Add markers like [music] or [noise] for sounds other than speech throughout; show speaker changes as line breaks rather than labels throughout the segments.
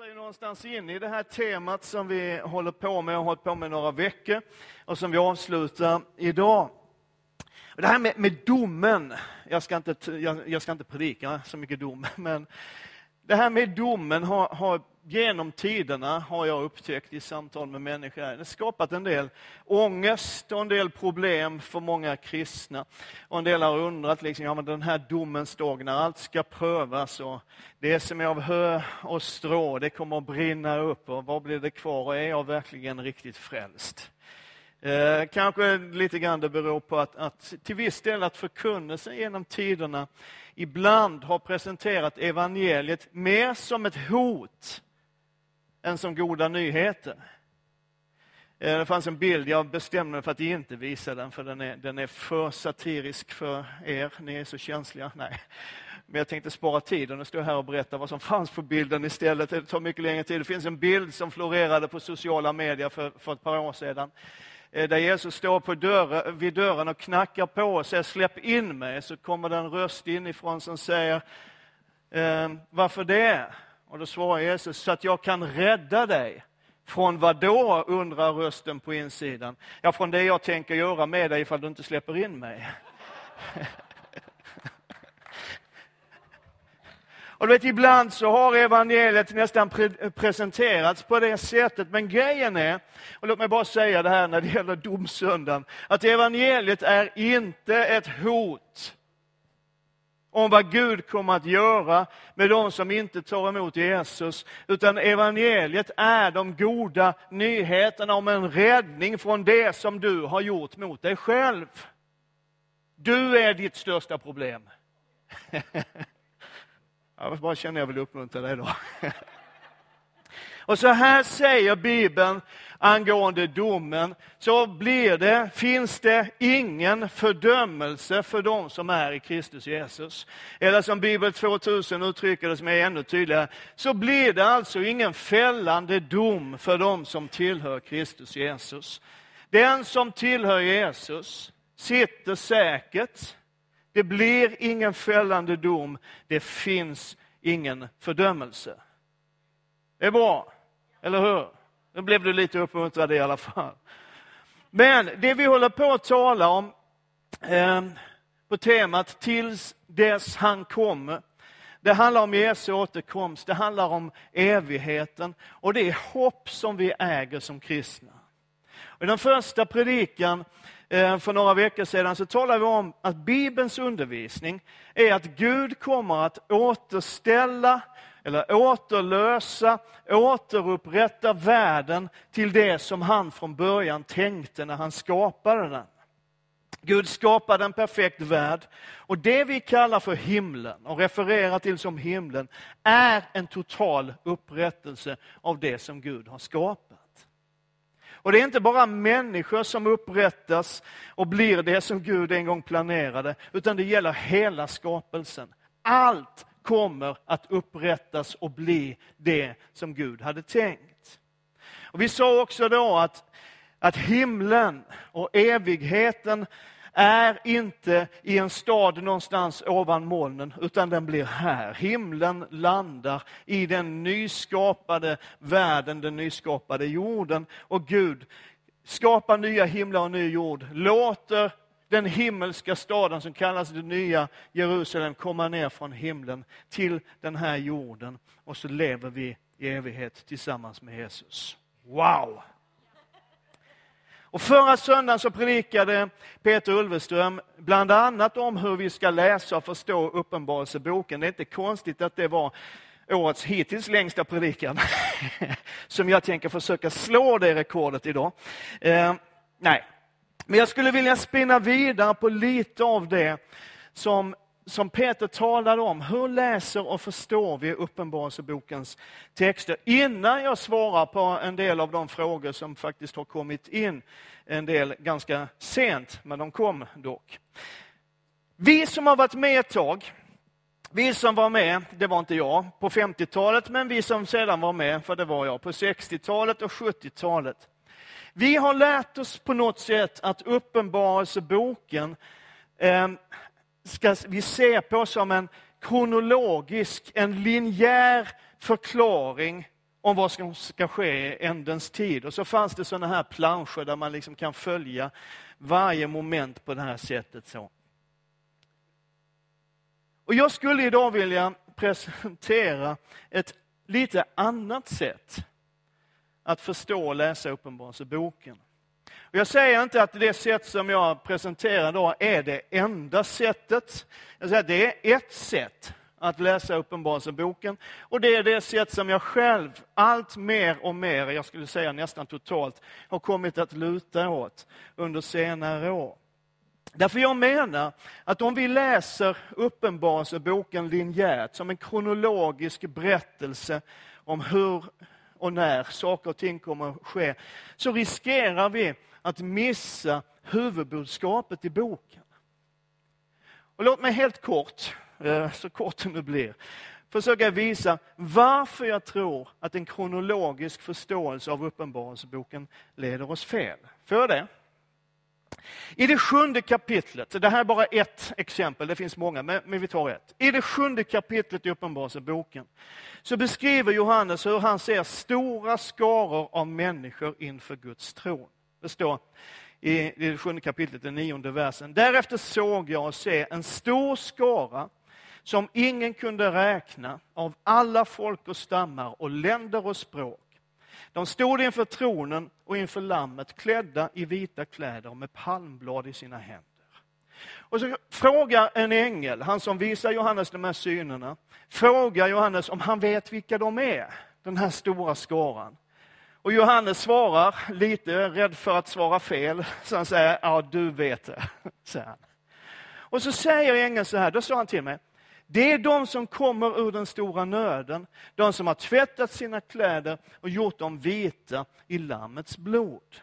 passar ju någonstans in i det här temat som vi håller på med och har hållit på med några veckor och som vi avslutar idag. Det här med, med domen, jag ska, inte, jag, jag, ska inte predika så mycket dom, [laughs] men det här med domen har, har genom tiderna, har jag upptäckt i samtal med människor, det har skapat en del ångest och en del problem för många kristna. Och en del har undrat, liksom, ja, men den här domens dag när allt ska prövas och det som är av hö och strå, det kommer att brinna upp och vad blir det kvar och är jag verkligen riktigt frälst? Eh, kanske lite grann det beror på att, att till viss del att förkunnelsen genom tiderna ibland har presenterat evangeliet mer som ett hot än som goda nyheter. Eh, det fanns en bild, jag bestämde mig för att inte visa den, för den är, den är för satirisk för er, ni är så känsliga. Nej. Men jag tänkte spara tiden och stå här och berätta vad som fanns på bilden istället. Det tar mycket längre tid. Det finns en bild som florerade på sociala medier för, för ett par år sedan. Eh, där Jesus står på dörren, vid dörren och knackar på och säger släpp in mig. Så kommer det en röst inifrån som säger ehm, varför det? Och då svarar Jesus så att jag kan rädda dig. Från vad då, undrar rösten på insidan. Ja, från det jag tänker göra med dig ifall du inte släpper in mig. [laughs] Och du vet, ibland så har evangeliet nästan pre presenterats på det sättet. Men grejen är, och låt mig bara säga det här när det gäller domsöndagen, att evangeliet är inte ett hot om vad Gud kommer att göra med de som inte tar emot Jesus. Utan evangeliet är de goda nyheterna om en räddning från det som du har gjort mot dig själv. Du är ditt största problem. [laughs] Jag bara känner jag vill uppmuntra dig då. [laughs] Och så här säger Bibeln angående domen, så blir det, finns det ingen fördömelse för dem som är i Kristus Jesus. Eller som Bibel 2000 uttrycker det, som är ännu tydligare, så blir det alltså ingen fällande dom för dem som tillhör Kristus Jesus. Den som tillhör Jesus sitter säkert, det blir ingen fällande dom, det finns ingen fördömelse. Det är bra, eller hur? Nu blev du lite uppmuntrad i alla fall. Men det vi håller på att tala om eh, på temat tills dess han kommer, det handlar om Jesu återkomst, det handlar om evigheten och det är hopp som vi äger som kristna. I den första predikan eh, för några veckor sedan så talade vi om att Bibelns undervisning är att Gud kommer att återställa eller återlösa, återupprätta världen till det som han från början tänkte när han skapade den. Gud skapade en perfekt värld och det vi kallar för himlen och refererar till som himlen är en total upprättelse av det som Gud har skapat. Och det är inte bara människor som upprättas och blir det som Gud en gång planerade, utan det gäller hela skapelsen. Allt kommer att upprättas och bli det som Gud hade tänkt. Och vi sa också då att, att himlen och evigheten är inte i en stad någonstans ovan molnen, utan den blir här. Himlen landar i den nyskapade världen, den nyskapade jorden. Och Gud skapar nya himlar och ny jord, låter den himmelska staden som kallas det nya Jerusalem komma ner från himlen till den här jorden. Och så lever vi i evighet tillsammans med Jesus. Wow! Och förra söndagen så predikade Peter Ulveström bland annat om hur vi ska läsa och förstå Uppenbarelseboken. Det är inte konstigt att det var årets hittills längsta predikan, [laughs] som jag tänker försöka slå det rekordet idag. Eh, nej, men jag skulle vilja spinna vidare på lite av det som som Peter talade om, hur läser och förstår vi Uppenbarelsebokens texter? Innan jag svarar på en del av de frågor som faktiskt har kommit in, en del ganska sent, men de kom dock. Vi som har varit med ett tag, vi som var med, det var inte jag, på 50-talet, men vi som sedan var med, för det var jag, på 60-talet och 70-talet. Vi har lärt oss på något sätt att Uppenbarelseboken eh, ska vi se på som en kronologisk, en linjär förklaring om vad som ska ske i ändens tid. Och så fanns det sådana här planscher där man liksom kan följa varje moment på det här sättet. Så. Och jag skulle idag vilja presentera ett lite annat sätt att förstå och läsa Uppenbarelseboken. Jag säger inte att det sätt som jag presenterar idag är det enda sättet. Jag säger att det är ett sätt att läsa Uppenbarelseboken. Och det är det sätt som jag själv allt mer och mer, jag skulle säga nästan totalt, har kommit att luta åt under senare år. Därför jag menar att om vi läser Uppenbarelseboken linjärt, som en kronologisk berättelse om hur och när saker och ting kommer att ske, så riskerar vi att missa huvudbudskapet i boken. Och låt mig helt kort, eh, så kort det nu blir, försöka visa varför jag tror att en kronologisk förståelse av Uppenbarelseboken leder oss fel. Får jag det? I det sjunde kapitlet, det här är bara ett exempel, det finns många, men vi tar ett. I det sjunde kapitlet i Uppenbarelseboken så beskriver Johannes hur han ser stora skaror av människor inför Guds tron. Det står i det sjunde kapitlet, den nionde versen. Därefter såg jag och se en stor skara som ingen kunde räkna av alla folk och stammar och länder och språk de stod inför tronen och inför lammet klädda i vita kläder med palmblad i sina händer. Och så frågar en ängel, han som visar Johannes de här synerna, frågar Johannes om han vet vilka de är, den här stora skaran. Och Johannes svarar, lite rädd för att svara fel, så han säger, ja du vet det. Så. Och så säger ängeln så här, då sa han till mig, det är de som kommer ur den stora nöden, de som har tvättat sina kläder och gjort dem vita i Lammets blod.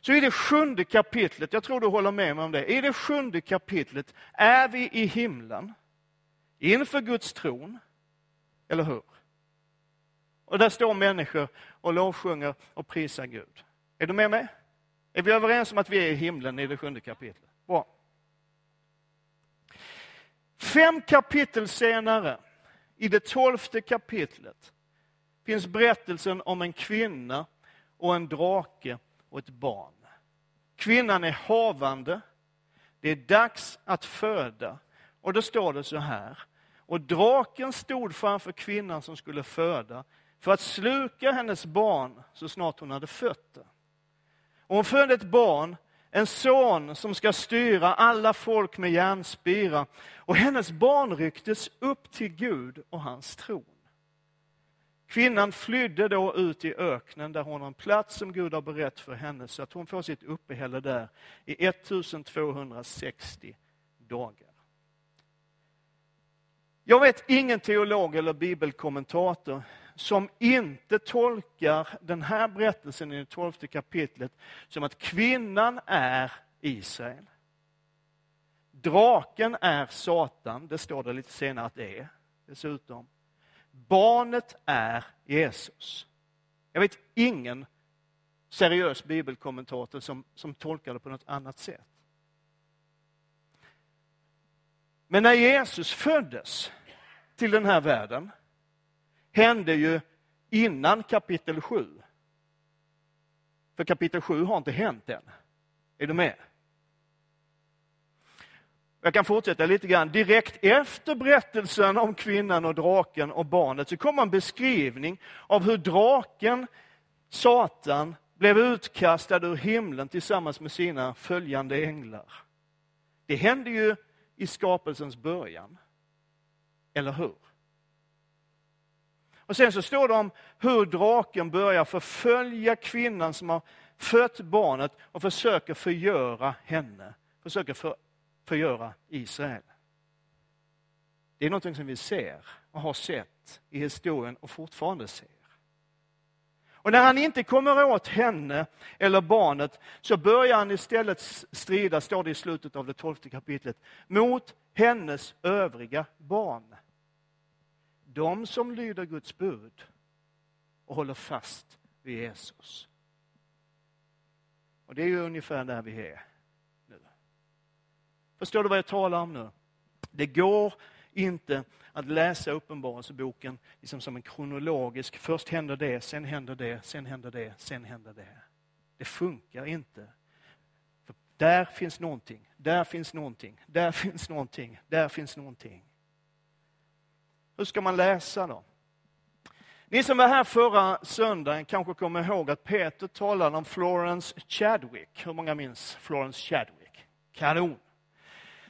Så i det sjunde kapitlet, jag tror du håller med mig om det, i det sjunde kapitlet är vi i himlen, inför Guds tron, eller hur? Och där står människor och lovsjunger och prisar Gud. Är du med mig? Är vi överens om att vi är i himlen i det sjunde kapitlet? Bra. Fem kapitel senare, i det tolfte kapitlet, finns berättelsen om en kvinna och en drake och ett barn. Kvinnan är havande, det är dags att föda. Och då står det så här. Och draken stod framför kvinnan som skulle föda för att sluka hennes barn så snart hon hade fött det. Och hon födde ett barn en son som ska styra alla folk med järnspira. Och hennes barn rycktes upp till Gud och hans tron. Kvinnan flydde då ut i öknen där hon har en plats som Gud har berett för henne så att hon får sitt uppehälle där i 1260 dagar. Jag vet ingen teolog eller bibelkommentator som inte tolkar den här berättelsen i det tolfte kapitlet som att kvinnan är Israel. Draken är Satan, det står det lite senare att det är dessutom. Barnet är Jesus. Jag vet ingen seriös bibelkommentator som, som tolkar det på något annat sätt. Men när Jesus föddes till den här världen hände ju innan kapitel 7. För kapitel 7 har inte hänt än. Är du med? Jag kan fortsätta lite grann. Direkt efter berättelsen om kvinnan och draken och barnet så kommer en beskrivning av hur draken, Satan, blev utkastad ur himlen tillsammans med sina följande änglar. Det hände ju i skapelsens början. Eller hur? Och sen så står det om hur draken börjar förfölja kvinnan som har fött barnet och försöker förgöra henne. Försöker för, förgöra Israel. Det är något som vi ser och har sett i historien och fortfarande ser. Och när han inte kommer åt henne eller barnet så börjar han istället strida, står det i slutet av det tolfte kapitlet, mot hennes övriga barn. De som lyder Guds bud och håller fast vid Jesus. Och det är ju ungefär där vi är nu. Förstår du vad jag talar om nu? Det går inte att läsa Uppenbarelseboken liksom som en kronologisk, först händer det, sen händer det, sen händer det, sen händer det. Det funkar inte. För där finns någonting, där finns någonting, där finns någonting, där finns någonting. Hur ska man läsa då? Ni som var här förra söndagen kanske kommer ihåg att Peter talade om Florence Chadwick. Hur många minns Florence Chadwick? Kanon!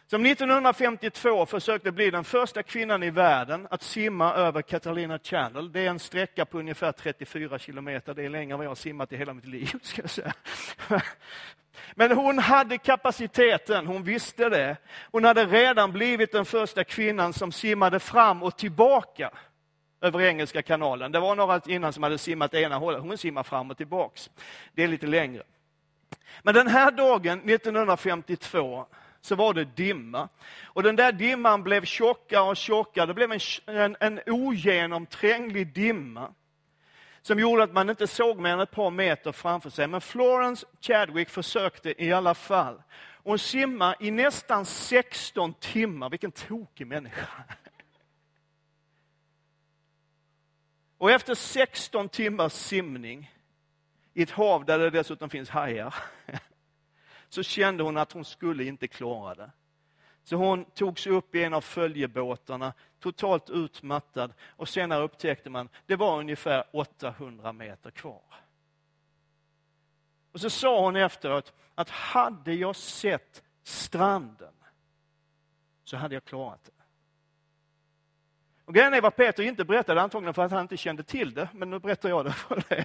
Som 1952 försökte bli den första kvinnan i världen att simma över Catalina Channel. Det är en sträcka på ungefär 34 kilometer. Det är längre än vad jag har simmat i hela mitt liv. [laughs] Ska jag säga. Men hon hade kapaciteten, hon visste det. Hon hade redan blivit den första kvinnan som simmade fram och tillbaka över Engelska kanalen. Det var några innan som hade simmat ena hållet. Hon simmar fram och tillbaks. Det är lite längre. Men den här dagen 1952 så var det dimma. Och den där dimman blev tjockare och tjockare. Det blev en, en, en ogenomtränglig dimma som gjorde att man inte såg mer än ett par meter framför sig. Men Florence Chadwick försökte i alla fall. Hon simmade i nästan 16 timmar. Vilken tokig människa. Och efter 16 timmars simning i ett hav där det dessutom finns hajar, så kände hon att hon skulle inte klara det. Så hon togs upp i en av följebåtarna, totalt utmattad, och senare upptäckte man att det var ungefär 800 meter kvar. Och så sa hon efteråt att hade jag sett stranden så hade jag klarat det. Och grejen är vad Peter inte berättade, antagligen för att han inte kände till det, men nu berättar jag det för dig.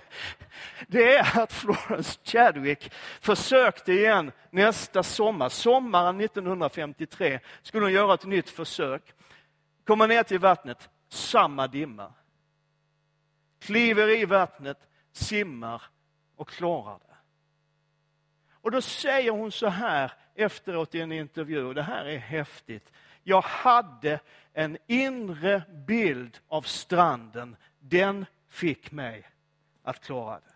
Det är att Florence Chadwick försökte igen nästa sommar, sommaren 1953, skulle hon göra ett nytt försök. Komma ner till vattnet, samma dimma. Kliver i vattnet, simmar och klarar det. Och då säger hon så här efteråt i en intervju, och det här är häftigt. Jag hade en inre bild av stranden. Den fick mig att klara det.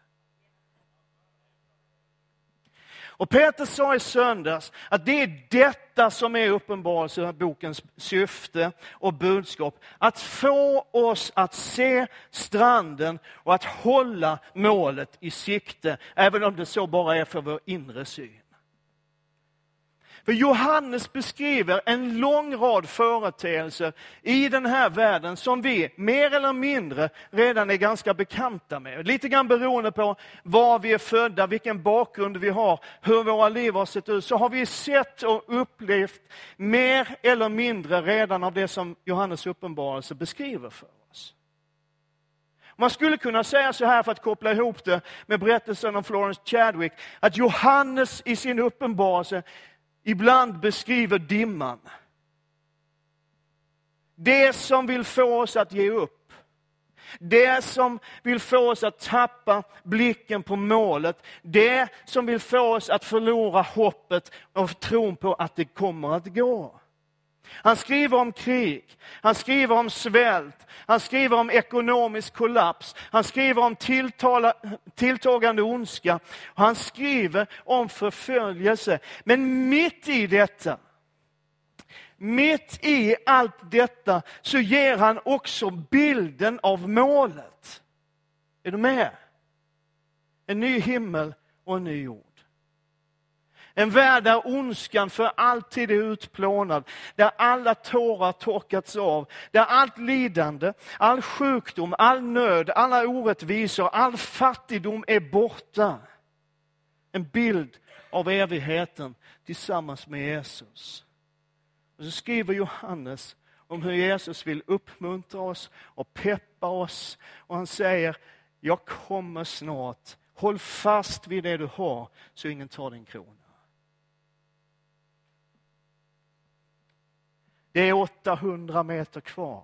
Och Peter sa i söndags att det är detta som är Uppenbarelsebokens syfte och budskap. Att få oss att se stranden och att hålla målet i sikte, även om det så bara är för vår inre syn. För Johannes beskriver en lång rad företeelser i den här världen som vi mer eller mindre redan är ganska bekanta med. Lite grann beroende på var vi är födda, vilken bakgrund vi har, hur våra liv har sett ut, så har vi sett och upplevt mer eller mindre redan av det som Johannes uppenbarelse beskriver för oss. Man skulle kunna säga så här för att koppla ihop det med berättelsen om Florence Chadwick, att Johannes i sin uppenbarelse ibland beskriver dimman. Det som vill få oss att ge upp. Det som vill få oss att tappa blicken på målet. Det som vill få oss att förlora hoppet och tron på att det kommer att gå. Han skriver om krig, han skriver om svält, han skriver om ekonomisk kollaps, han skriver om tilltala, tilltagande ondska, och han skriver om förföljelse. Men mitt i detta, mitt i allt detta, så ger han också bilden av målet. Är du med? En ny himmel och en ny jord. En värld där ondskan för alltid är utplånad, där alla tårar torkats av, där allt lidande, all sjukdom, all nöd, alla orättvisor, all fattigdom är borta. En bild av evigheten tillsammans med Jesus. Och så skriver Johannes om hur Jesus vill uppmuntra oss och peppa oss. Och han säger, jag kommer snart. Håll fast vid det du har så ingen tar din krona. Det är 800 meter kvar.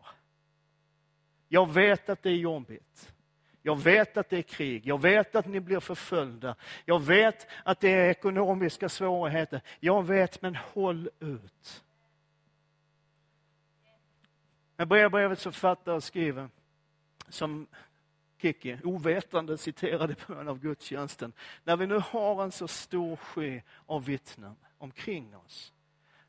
Jag vet att det är jobbigt. Jag vet att det är krig. Jag vet att ni blir förföljda. Jag vet att det är ekonomiska svårigheter. Jag vet, men håll ut. Med Brevbrevets författare skriver, som Kikki ovetande citerade på en av gudstjänsten. När vi nu har en så stor sky av vittnen omkring oss,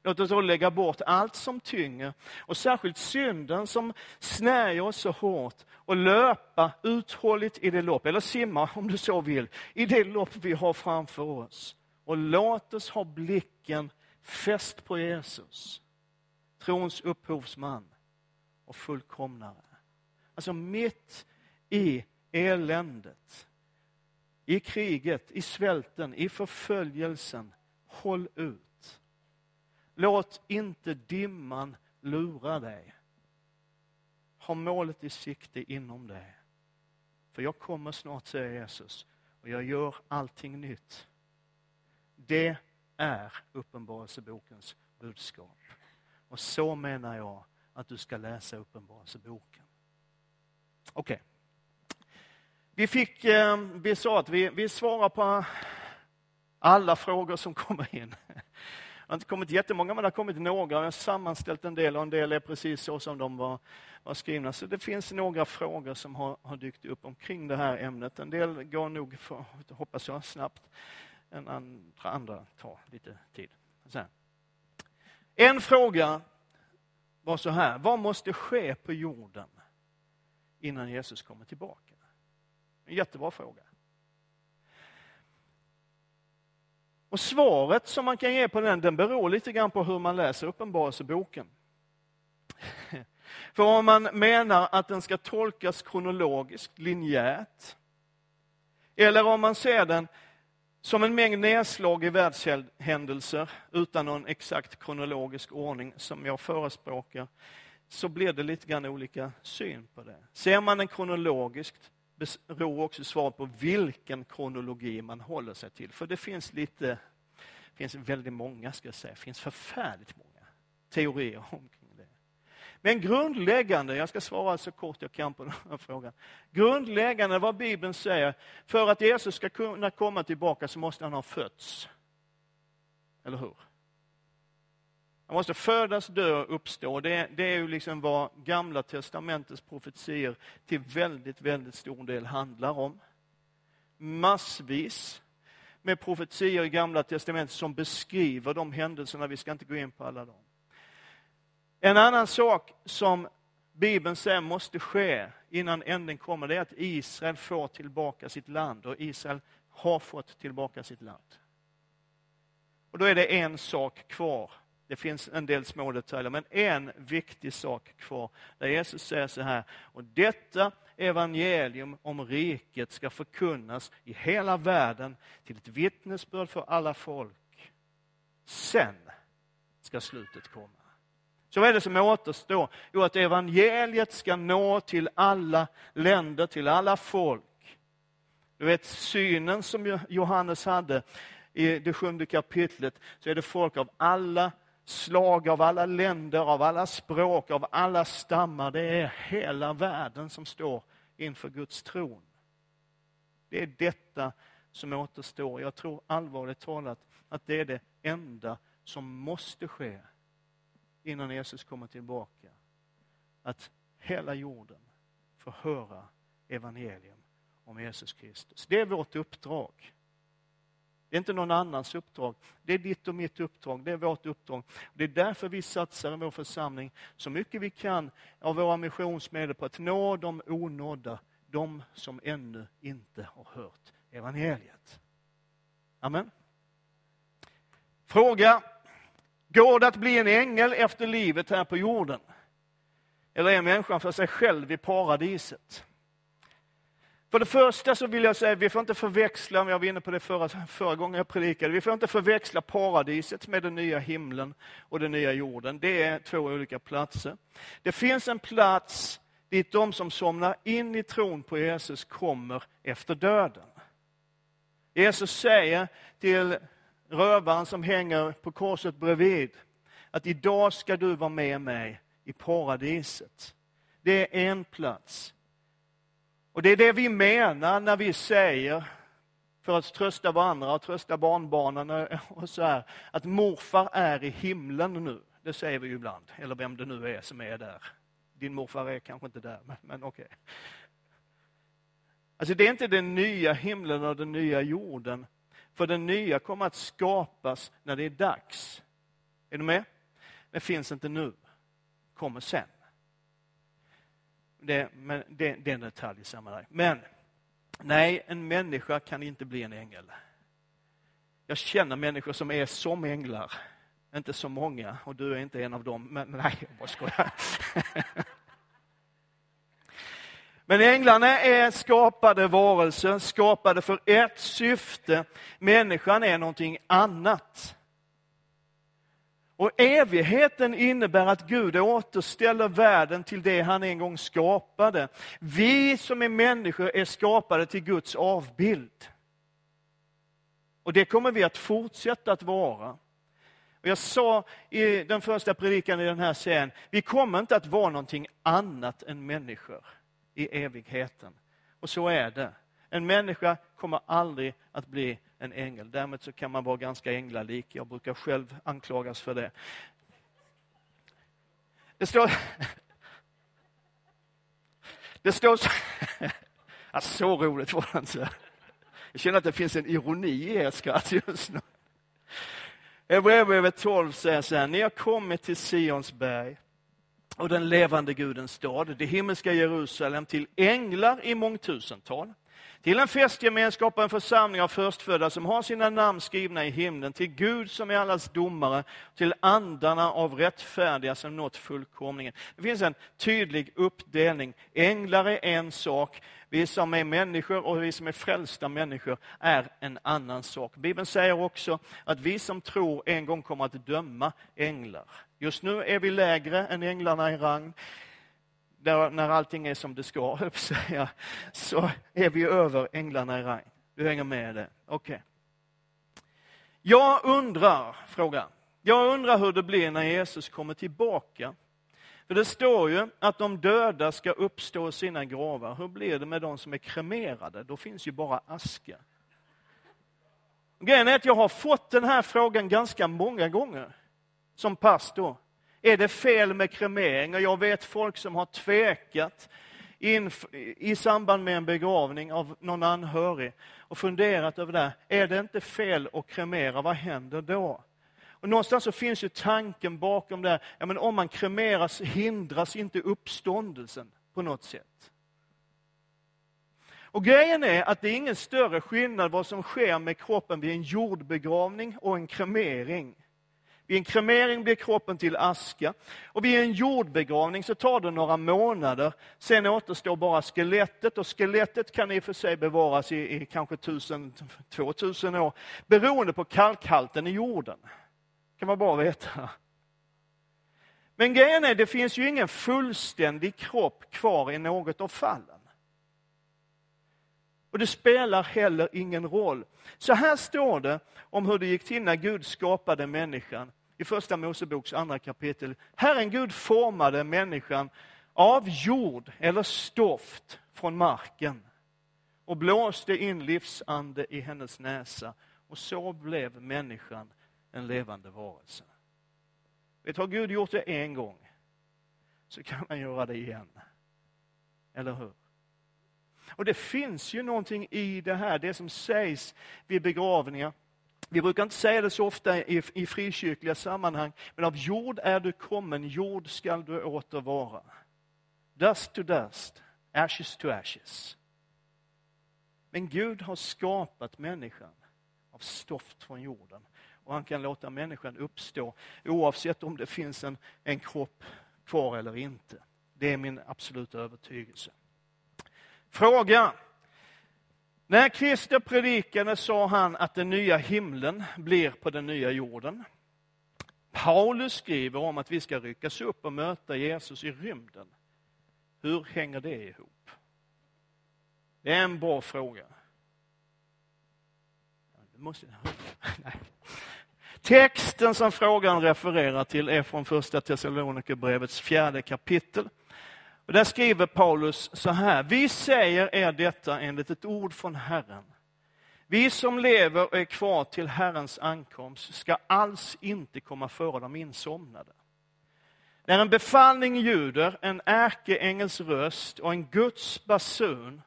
Låt oss då lägga bort allt som tynger och särskilt synden som snärjer oss så hårt och löpa uthålligt i det lopp, eller simma om du så vill, i det lopp vi har framför oss. Och låt oss ha blicken fäst på Jesus, trons upphovsman och fullkomnare. Alltså mitt i eländet, i kriget, i svälten, i förföljelsen, håll ut. Låt inte dimman lura dig. Ha målet i sikte inom dig. För jag kommer snart, säger Jesus, och jag gör allting nytt. Det är Uppenbarelsebokens budskap. Och så menar jag att du ska läsa Uppenbarelseboken. Okej. Okay. Vi, fick, ehm, vi sa att vi, vi svarar på alla frågor som kommer in. Det har inte kommit jättemånga, men det har kommit några. Jag har sammanställt en del och en del är precis så som de var, var skrivna. Så det finns några frågor som har, har dykt upp omkring det här ämnet. En del går nog, för, hoppas jag, snabbt. En andra, andra tar lite tid. En fråga var så här, vad måste ske på jorden innan Jesus kommer tillbaka? En jättebra fråga. Och svaret som man kan ge på den, den beror lite grann på hur man läser Uppenbarelseboken. [laughs] För om man menar att den ska tolkas kronologiskt, linjärt, eller om man ser den som en mängd nedslag i världshändelser utan någon exakt kronologisk ordning som jag förespråkar, så blir det lite grann olika syn på det. Ser man den kronologiskt beror också svaret på vilken kronologi man håller sig till. För det finns lite, det finns väldigt många ska jag säga, det finns förfärligt många teorier [laughs] omkring det. Men grundläggande, jag ska svara så kort jag kan på den här frågan. Grundläggande vad Bibeln säger, för att Jesus ska kunna komma tillbaka så måste han ha fötts. Eller hur? Han måste födas, dö och uppstå. Det, det är ju liksom vad Gamla testamentets profetier till väldigt, väldigt stor del handlar om. Massvis med profetier i Gamla testamentet som beskriver de händelserna. Vi ska inte gå in på alla dem. En annan sak som Bibeln säger måste ske innan änden kommer, det är att Israel får tillbaka sitt land och Israel har fått tillbaka sitt land. Och då är det en sak kvar det finns en del små detaljer, men en viktig sak kvar. Där Jesus säger så här, och detta evangelium om riket ska förkunnas i hela världen till ett vittnesbörd för alla folk. Sen ska slutet komma. Så vad är det som återstår? Jo, att evangeliet ska nå till alla länder, till alla folk. Du vet synen som Johannes hade i det sjunde kapitlet, så är det folk av alla slag av alla länder, av alla språk, av alla stammar. Det är hela världen som står inför Guds tron. Det är detta som återstår. Jag tror allvarligt talat att det är det enda som måste ske innan Jesus kommer tillbaka. Att hela jorden får höra evangelium om Jesus Kristus. Det är vårt uppdrag. Det är inte någon annans uppdrag. Det är ditt och mitt uppdrag. Det är vårt uppdrag. Det är därför vi satsar i vår församling så mycket vi kan av våra missionsmedel på att nå de onådda, de som ännu inte har hört evangeliet. Amen. Fråga. Går det att bli en ängel efter livet här på jorden? Eller är människan för sig själv i paradiset? För det första så vill jag säga, vi får inte förväxla, jag var inne på det förra, förra gången jag predikade, vi får inte förväxla paradiset med den nya himlen och den nya jorden. Det är två olika platser. Det finns en plats dit de som somnar in i tron på Jesus kommer efter döden. Jesus säger till rövaren som hänger på korset bredvid, att idag ska du vara med mig i paradiset. Det är en plats. Och det är det vi menar när vi säger, för att trösta varandra och trösta barnbarnen och så här, att morfar är i himlen nu. Det säger vi ju ibland, eller vem det nu är som är där. Din morfar är kanske inte där, men, men okej. Okay. Alltså det är inte den nya himlen och den nya jorden, för den nya kommer att skapas när det är dags. Är du med? Det finns inte nu, kommer sen. Det, men det, det är en detalj i sammanhanget. Men nej, en människa kan inte bli en ängel. Jag känner människor som är som änglar. Inte så många, och du är inte en av dem. Men nej, jag bara skojar. [laughs] Men änglarna är skapade varelser, skapade för ett syfte. Människan är någonting annat. Och evigheten innebär att Gud återställer världen till det han en gång skapade. Vi som är människor är skapade till Guds avbild. Och det kommer vi att fortsätta att vara. Och jag sa i den första predikan i den här serien, vi kommer inte att vara någonting annat än människor i evigheten. Och så är det. En människa kommer aldrig att bli en ängel. Därmed så kan man vara ganska änglalik. Jag brukar själv anklagas för det. Det står... Det står så... Ja, så roligt var det inte. Jag känner att det finns en ironi i ert skratt just nu. Hebreerbrevet 12 säger så här, ni har kommit till Sions berg och den levande Gudens stad, det himmelska Jerusalem, till änglar i mångtusental, till en festgemenskap och en församling av förstfödda som har sina namn skrivna i himlen, till Gud som är allas domare, till andarna av rättfärdiga som nått fullkomningen. Det finns en tydlig uppdelning. Änglar är en sak, vi som är människor och vi som är frälsta människor är en annan sak. Bibeln säger också att vi som tror en gång kommer att döma änglar. Just nu är vi lägre än änglarna i rang. Där, när allting är som det ska, [laughs] säga, så är vi över änglarna i regn. Du hänger med det? Okej. Okay. Jag undrar, fråga. Jag undrar hur det blir när Jesus kommer tillbaka. För det står ju att de döda ska uppstå i sina gravar. Hur blir det med de som är kremerade? Då finns ju bara aska. Grejen är att jag har fått den här frågan ganska många gånger som pastor. Är det fel med kremering? Och jag vet folk som har tvekat i samband med en begravning av någon anhörig och funderat över det. Är det inte fel att kremera? Vad händer då? Och någonstans så finns ju tanken bakom det. Ja, men om man kremeras hindras inte uppståndelsen på något sätt. Och grejen är att det är ingen större skillnad vad som sker med kroppen vid en jordbegravning och en kremering. Vid en kremering blir kroppen till aska och vid en jordbegravning så tar det några månader. Sen återstår bara skelettet och skelettet kan i och för sig bevaras i, i kanske 1000-2000 år beroende på kalkhalten i jorden. kan man bara veta. Men grejen är, det finns ju ingen fullständig kropp kvar i något av fallen. Och det spelar heller ingen roll. Så här står det om hur det gick till när Gud skapade människan i första Moseboks andra kapitel. Herren Gud formade människan av jord eller stoft från marken och blåste in livsande i hennes näsa. Och så blev människan en levande varelse. Vet har Gud gjort det en gång så kan han göra det igen. Eller hur? Och det finns ju någonting i det här, det som sägs vid begravningar. Vi brukar inte säga det så ofta i, i frikyrkliga sammanhang, men av jord är du kommen, jord skall du åter vara. Dust to dust, ashes to ashes. Men Gud har skapat människan av stoft från jorden. Och han kan låta människan uppstå oavsett om det finns en, en kropp kvar eller inte. Det är min absoluta övertygelse. Fråga. När Krister predikade sa han att den nya himlen blir på den nya jorden. Paulus skriver om att vi ska ryckas upp och möta Jesus i rymden. Hur hänger det ihop? Det är en bra fråga. Måste... [laughs] Texten som frågan refererar till är från första Thessalonikerbrevets fjärde kapitel. Och där skriver Paulus så här, vi säger er detta enligt ett ord från Herren. Vi som lever och är kvar till Herrens ankomst ska alls inte komma före de insomnade. När en befallning ljuder, en ärkeängels röst och en Guds basun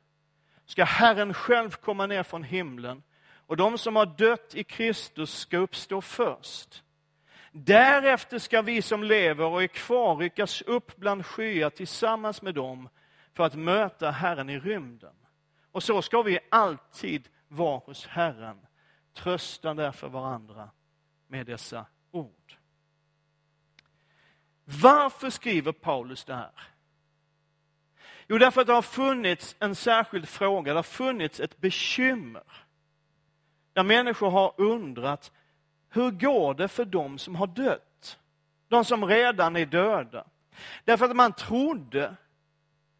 ska Herren själv komma ner från himlen och de som har dött i Kristus ska uppstå först. Därefter ska vi som lever och är kvar ryckas upp bland skyar tillsammans med dem för att möta Herren i rymden. Och så ska vi alltid vara hos Herren. Trösta därför varandra med dessa ord. Varför skriver Paulus det här? Jo, därför att det har funnits en särskild fråga, det har funnits ett bekymmer. Där människor har undrat, hur går det för dem som har dött? De som redan är döda. Därför att man trodde,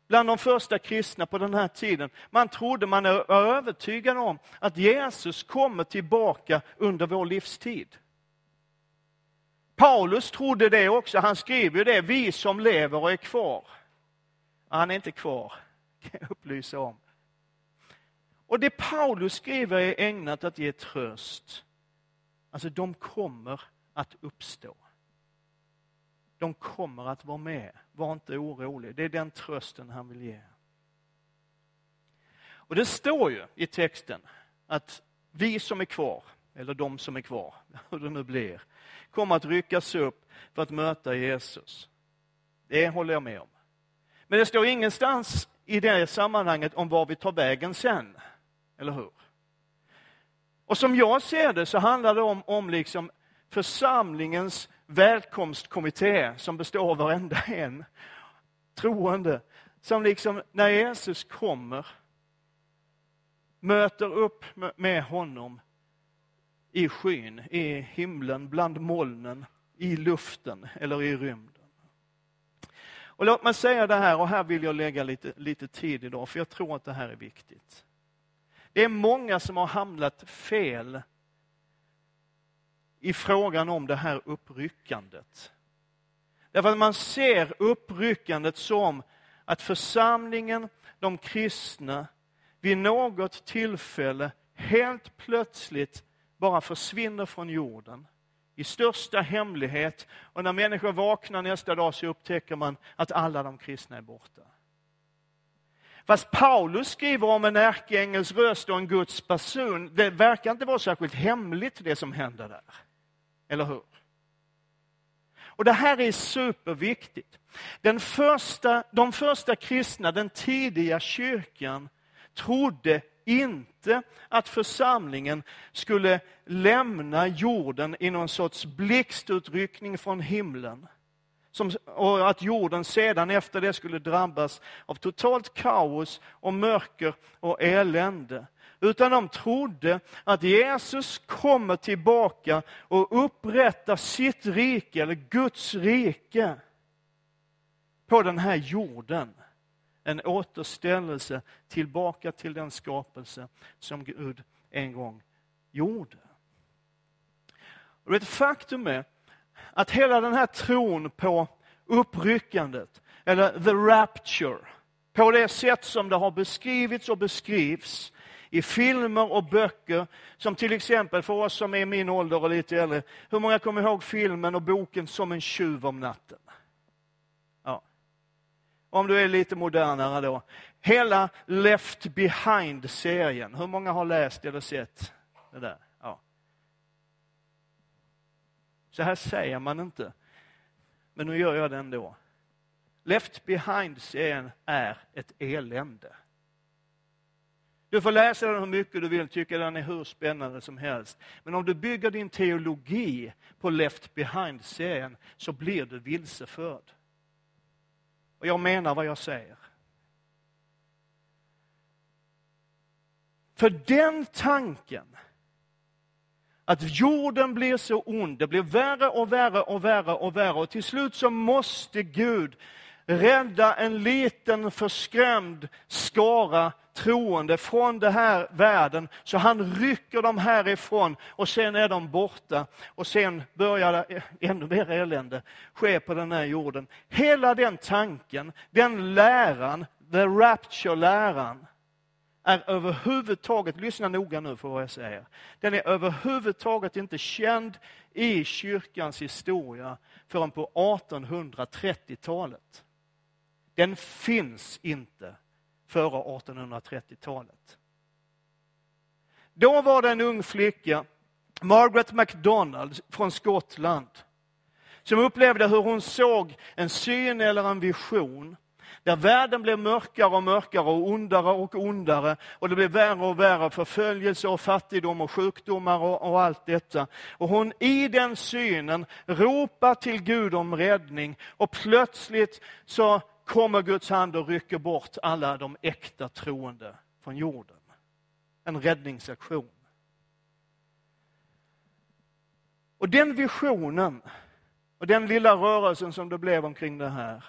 bland de första kristna på den här tiden, man trodde, man var övertygad om att Jesus kommer tillbaka under vår livstid. Paulus trodde det också, han skriver ju det, vi som lever och är kvar. Han är inte kvar, [laughs] kan jag upplysa om. Och det Paulus skriver är ägnat att ge tröst. Alltså, de kommer att uppstå. De kommer att vara med. Var inte orolig. Det är den trösten han vill ge. Och det står ju i texten att vi som är kvar, eller de som är kvar, [laughs] hur det nu blir, kommer att ryckas upp för att möta Jesus. Det håller jag med om. Men det står ingenstans i det sammanhanget om var vi tar vägen sen. Eller hur? Och som jag ser det så handlar det om, om liksom församlingens välkomstkommitté som består av varenda en troende. Som liksom när Jesus kommer möter upp med honom i skyn, i himlen, bland molnen, i luften eller i rymden. Och låt mig säga det här, och här vill jag lägga lite, lite tid idag, för jag tror att det här är viktigt. Det är många som har hamnat fel i frågan om det här uppryckandet. Därför att man ser uppryckandet som att församlingen, de kristna, vid något tillfälle helt plötsligt bara försvinner från jorden i största hemlighet. Och när människor vaknar nästa dag så upptäcker man att alla de kristna är borta. Fast Paulus skriver om en ärkeängels röst och en Guds person, Det verkar inte vara särskilt hemligt det som händer där. Eller hur? Och Det här är superviktigt. Den första, de första kristna, den tidiga kyrkan, trodde inte att församlingen skulle lämna jorden i någon sorts blixtutryckning från himlen. Som, och att jorden sedan efter det skulle drabbas av totalt kaos och mörker och elände. Utan de trodde att Jesus kommer tillbaka och upprättar sitt rike, eller Guds rike, på den här jorden en återställelse tillbaka till den skapelse som Gud en gång gjorde. Och ett faktum är att hela den här tron på uppryckandet, eller the rapture, på det sätt som det har beskrivits och beskrivs i filmer och böcker, som till exempel för oss som är min ålder och lite äldre, hur många kommer ihåg filmen och boken Som en tjuv om natten? om du är lite modernare då. Hela Left Behind-serien. Hur många har läst eller sett det där? Ja. Så här säger man inte. Men nu gör jag det ändå. Left Behind-serien är ett elände. Du får läsa den hur mycket du vill, tycka den är hur spännande som helst. Men om du bygger din teologi på Left Behind-serien så blir du vilseförd. Och jag menar vad jag säger. För den tanken, att jorden blir så ond, det blir värre och värre och värre och värre och till slut så måste Gud rädda en liten förskrämd skara troende från den här världen, så han rycker dem härifrån och sen är de borta. Och sen börjar det ännu mer elände ske på den här jorden. Hela den tanken, den läran, the rapture-läran, är överhuvudtaget, lyssna noga nu för vad jag säger, den är överhuvudtaget inte känd i kyrkans historia förrän på 1830-talet. Den finns inte före 1830-talet. Då var det en ung flicka, Margaret MacDonald från Skottland, som upplevde hur hon såg en syn eller en vision där världen blev mörkare och mörkare och ondare och ondare och det blev värre och värre förföljelse och fattigdom och sjukdomar och, och allt detta. Och hon i den synen ropar till Gud om räddning och plötsligt så kommer Guds hand och rycker bort alla de äkta troende från jorden. En räddningsaktion. Och den visionen och den lilla rörelsen som det blev omkring det här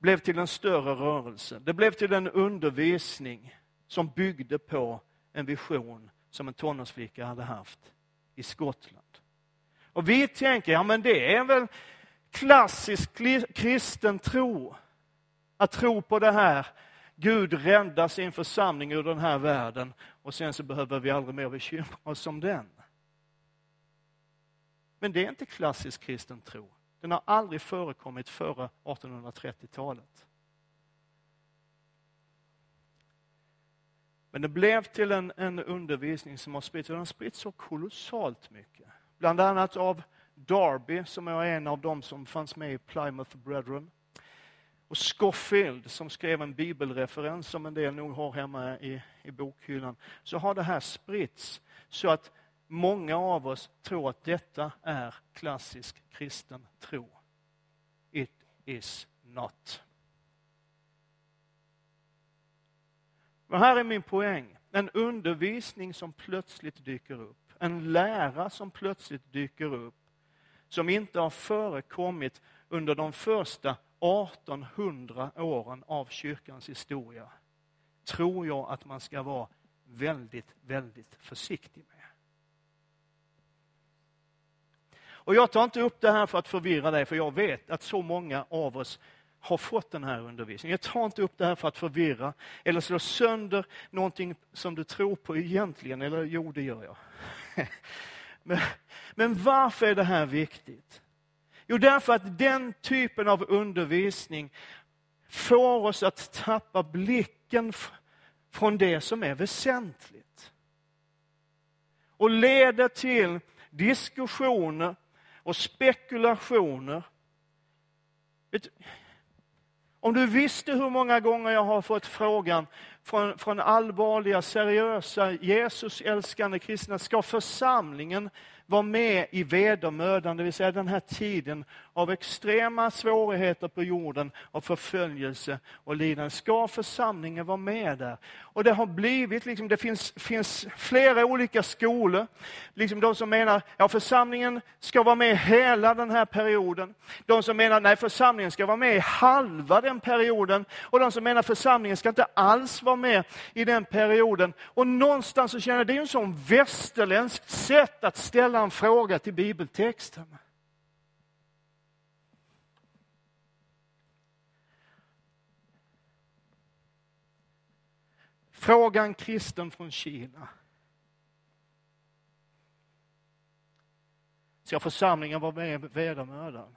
blev till en större rörelse. Det blev till en undervisning som byggde på en vision som en tonårsflicka hade haft i Skottland. Och vi tänker, ja men det är väl klassisk kristen tro. Att tro på det här, Gud räddar sin församling ur den här världen och sen så behöver vi aldrig mer bekymra oss om den. Men det är inte klassisk kristen tro. Den har aldrig förekommit före 1830-talet. Men det blev till en, en undervisning som har spritts, och den har spritts så kolossalt mycket. Bland annat av Darby, som är en av dem som fanns med i Plymouth Brethren. Och Scofield, som skrev en bibelreferens som en del nog har hemma i, i bokhyllan. Så har det här spritts så att Många av oss tror att detta är klassisk kristen tro. It is not. Och här är min poäng. En undervisning som plötsligt dyker upp. En lära som plötsligt dyker upp. Som inte har förekommit under de första 1800 åren av kyrkans historia. Tror jag att man ska vara väldigt, väldigt försiktig med. Och jag tar inte upp det här för att förvirra dig, för jag vet att så många av oss har fått den här undervisningen. Jag tar inte upp det här för att förvirra eller slå sönder någonting som du tror på egentligen, eller jo, det gör jag. [laughs] Men, men varför är det här viktigt? Jo, därför att den typen av undervisning får oss att tappa blicken från det som är väsentligt. Och leder till diskussioner och spekulationer. Om du visste hur många gånger jag har fått frågan från, från allvarliga, seriösa, Jesus älskande kristna, ska församlingen vara med i vedermödan, det vill säga den här tiden av extrema svårigheter på jorden, av förföljelse och lidande. Ska församlingen vara med där? Och det har blivit, liksom, det finns, finns flera olika skolor. Liksom de som menar att församlingen ska vara med hela den här perioden. De som menar nej, församlingen ska vara med i halva den perioden. Och de som menar att församlingen ska inte alls vara var med i den perioden. Och någonstans så känner jag, det är en sån västerländskt sätt att ställa en fråga till bibeltexten. Fråga en kristen från Kina. Ska församlingen vara med vedermödan?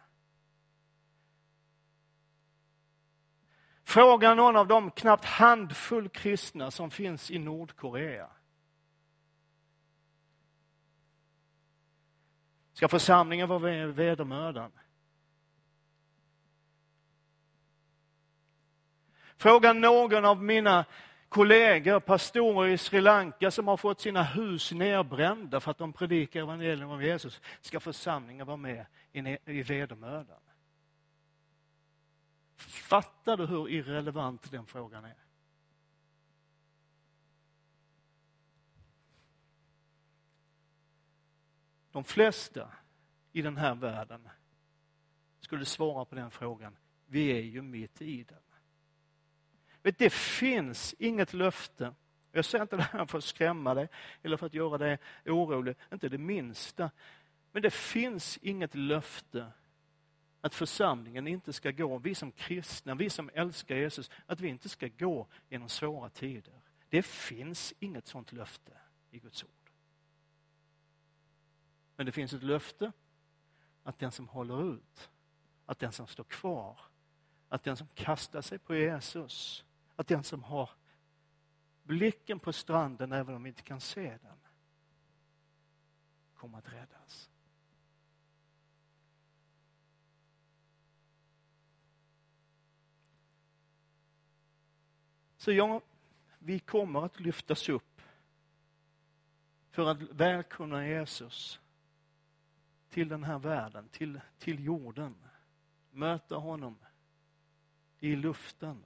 Fråga någon av de knappt handfull kristna som finns i Nordkorea. Ska församlingen vara med i vedermödan? Fråga någon av mina kollegor, pastorer i Sri Lanka som har fått sina hus nerbrända för att de predikar evangelium om Jesus. Ska församlingen vara med i vedermödan? Fattar du hur irrelevant den frågan är? De flesta i den här världen skulle svara på den frågan. Vi är ju mitt i den. Vet, det finns inget löfte. Jag säger inte det här för att skrämma dig eller för att göra dig orolig, inte det minsta. Men det finns inget löfte att församlingen inte ska gå, vi som kristna, vi som älskar Jesus, att vi inte ska gå genom svåra tider. Det finns inget sånt löfte i Guds ord. Men det finns ett löfte att den som håller ut, att den som står kvar, att den som kastar sig på Jesus, att den som har blicken på stranden, även om vi inte kan se den, kommer att räddas. Så ja, vi kommer att lyftas upp för att välkomna Jesus till den här världen, till, till jorden. Möta honom i luften.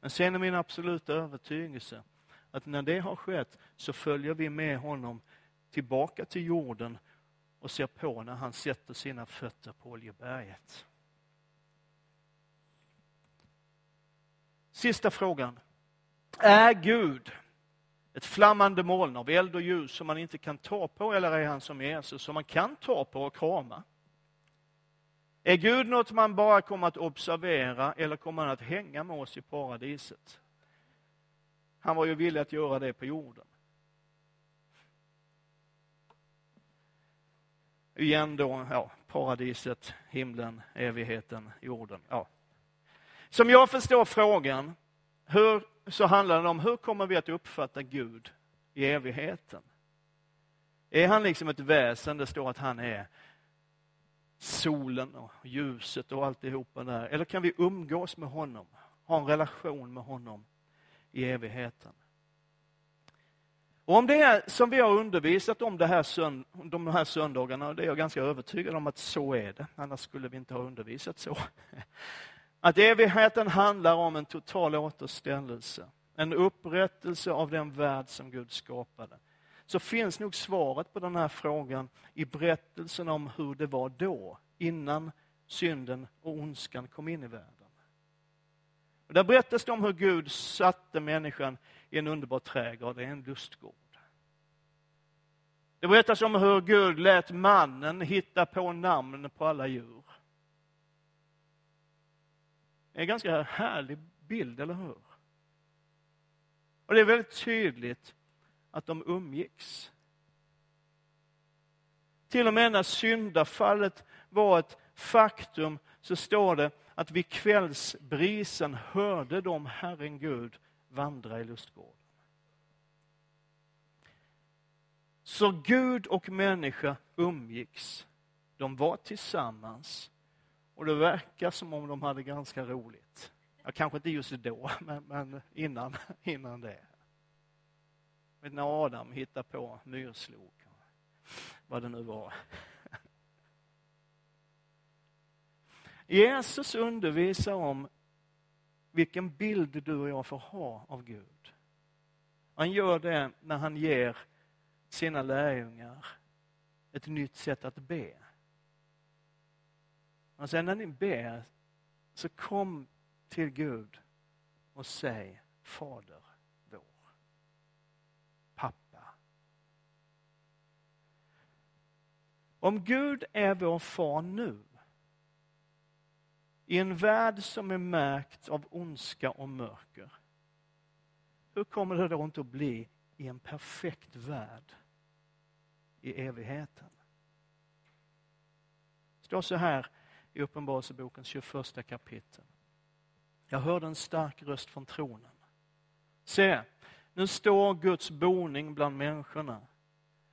Men sen är min absoluta övertygelse att när det har skett så följer vi med honom tillbaka till jorden och ser på när han sätter sina fötter på Oljeberget. Sista frågan. Är Gud ett flammande moln av eld och ljus som man inte kan ta på eller är han som Jesus som man kan ta på och krama? Är Gud något man bara kommer att observera eller kommer han att hänga med oss i paradiset? Han var ju villig att göra det på jorden. Igen då, ja, paradiset, himlen, evigheten, jorden. Ja. Som jag förstår frågan hur, så handlar det om hur kommer vi att uppfatta Gud i evigheten? Är han liksom ett väsen, det står att han är solen och ljuset och alltihopa där? Eller kan vi umgås med honom, ha en relation med honom i evigheten? Och om det är som vi har undervisat om det här sönd de här söndagarna, och det är jag ganska övertygad om att så är det, annars skulle vi inte ha undervisat så. Att evigheten handlar om en total återställelse, en upprättelse av den värld som Gud skapade. Så finns nog svaret på den här frågan i berättelsen om hur det var då, innan synden och ondskan kom in i världen. Och där berättas det om hur Gud satte människan i en underbar trädgård, en lustgård. Det berättas om hur Gud lät mannen hitta på namn på alla djur. En ganska härlig bild, eller hur? Och det är väldigt tydligt att de umgicks. Till och med när syndafallet var ett faktum så står det att vid kvällsbrisen hörde de Herren Gud vandra i lustgården. Så Gud och människa umgicks. De var tillsammans och det verkar som om de hade ganska roligt. Ja, kanske inte just då, men, men innan, [laughs] innan det. När Adam hittade på myrslok, vad det nu var. Jesus undervisar om vilken bild du och jag får ha av Gud. Han gör det när han ger sina lärjungar ett nytt sätt att be. Han säger, när ni ber, så kom till Gud och säg Fader vår. Pappa. Om Gud är vår far nu, i en värld som är märkt av ondska och mörker, hur kommer det då inte att bli i en perfekt värld i evigheten? Det står så här i Uppenbarelsebokens 21 kapitel. Jag hörde en stark röst från tronen. Se, nu står Guds boning bland människorna.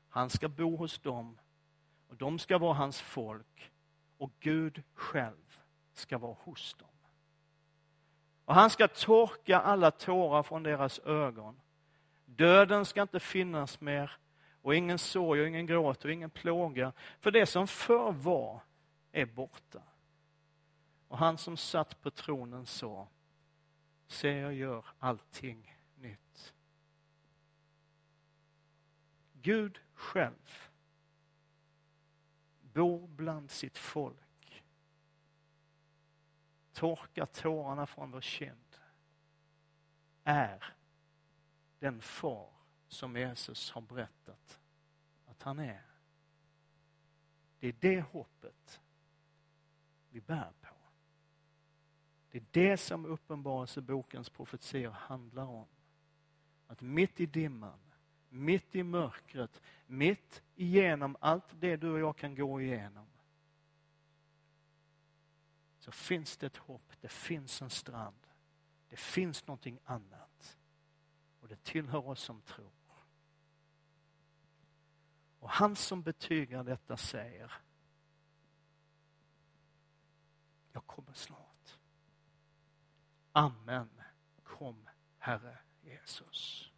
Han ska bo hos dem och de ska vara hans folk och Gud själv ska vara hos dem. Och han ska torka alla tårar från deras ögon. Döden ska inte finnas mer och ingen sorg och ingen gråt och ingen plåga. För det som förr var är borta. Och han som satt på tronen sa, se jag gör allting nytt. Gud själv bor bland sitt folk. Torkar tårarna från vår kind. Är den far som Jesus har berättat att han är. Det är det hoppet vi bär på. Det är det som Uppenbarelsebokens profetior handlar om. Att mitt i dimman, mitt i mörkret, mitt igenom allt det du och jag kan gå igenom så finns det ett hopp, det finns en strand, det finns någonting annat. Och det tillhör oss som tror. Och han som betygar detta säger, jag kommer snart. Amen. Kom Herre Jesus.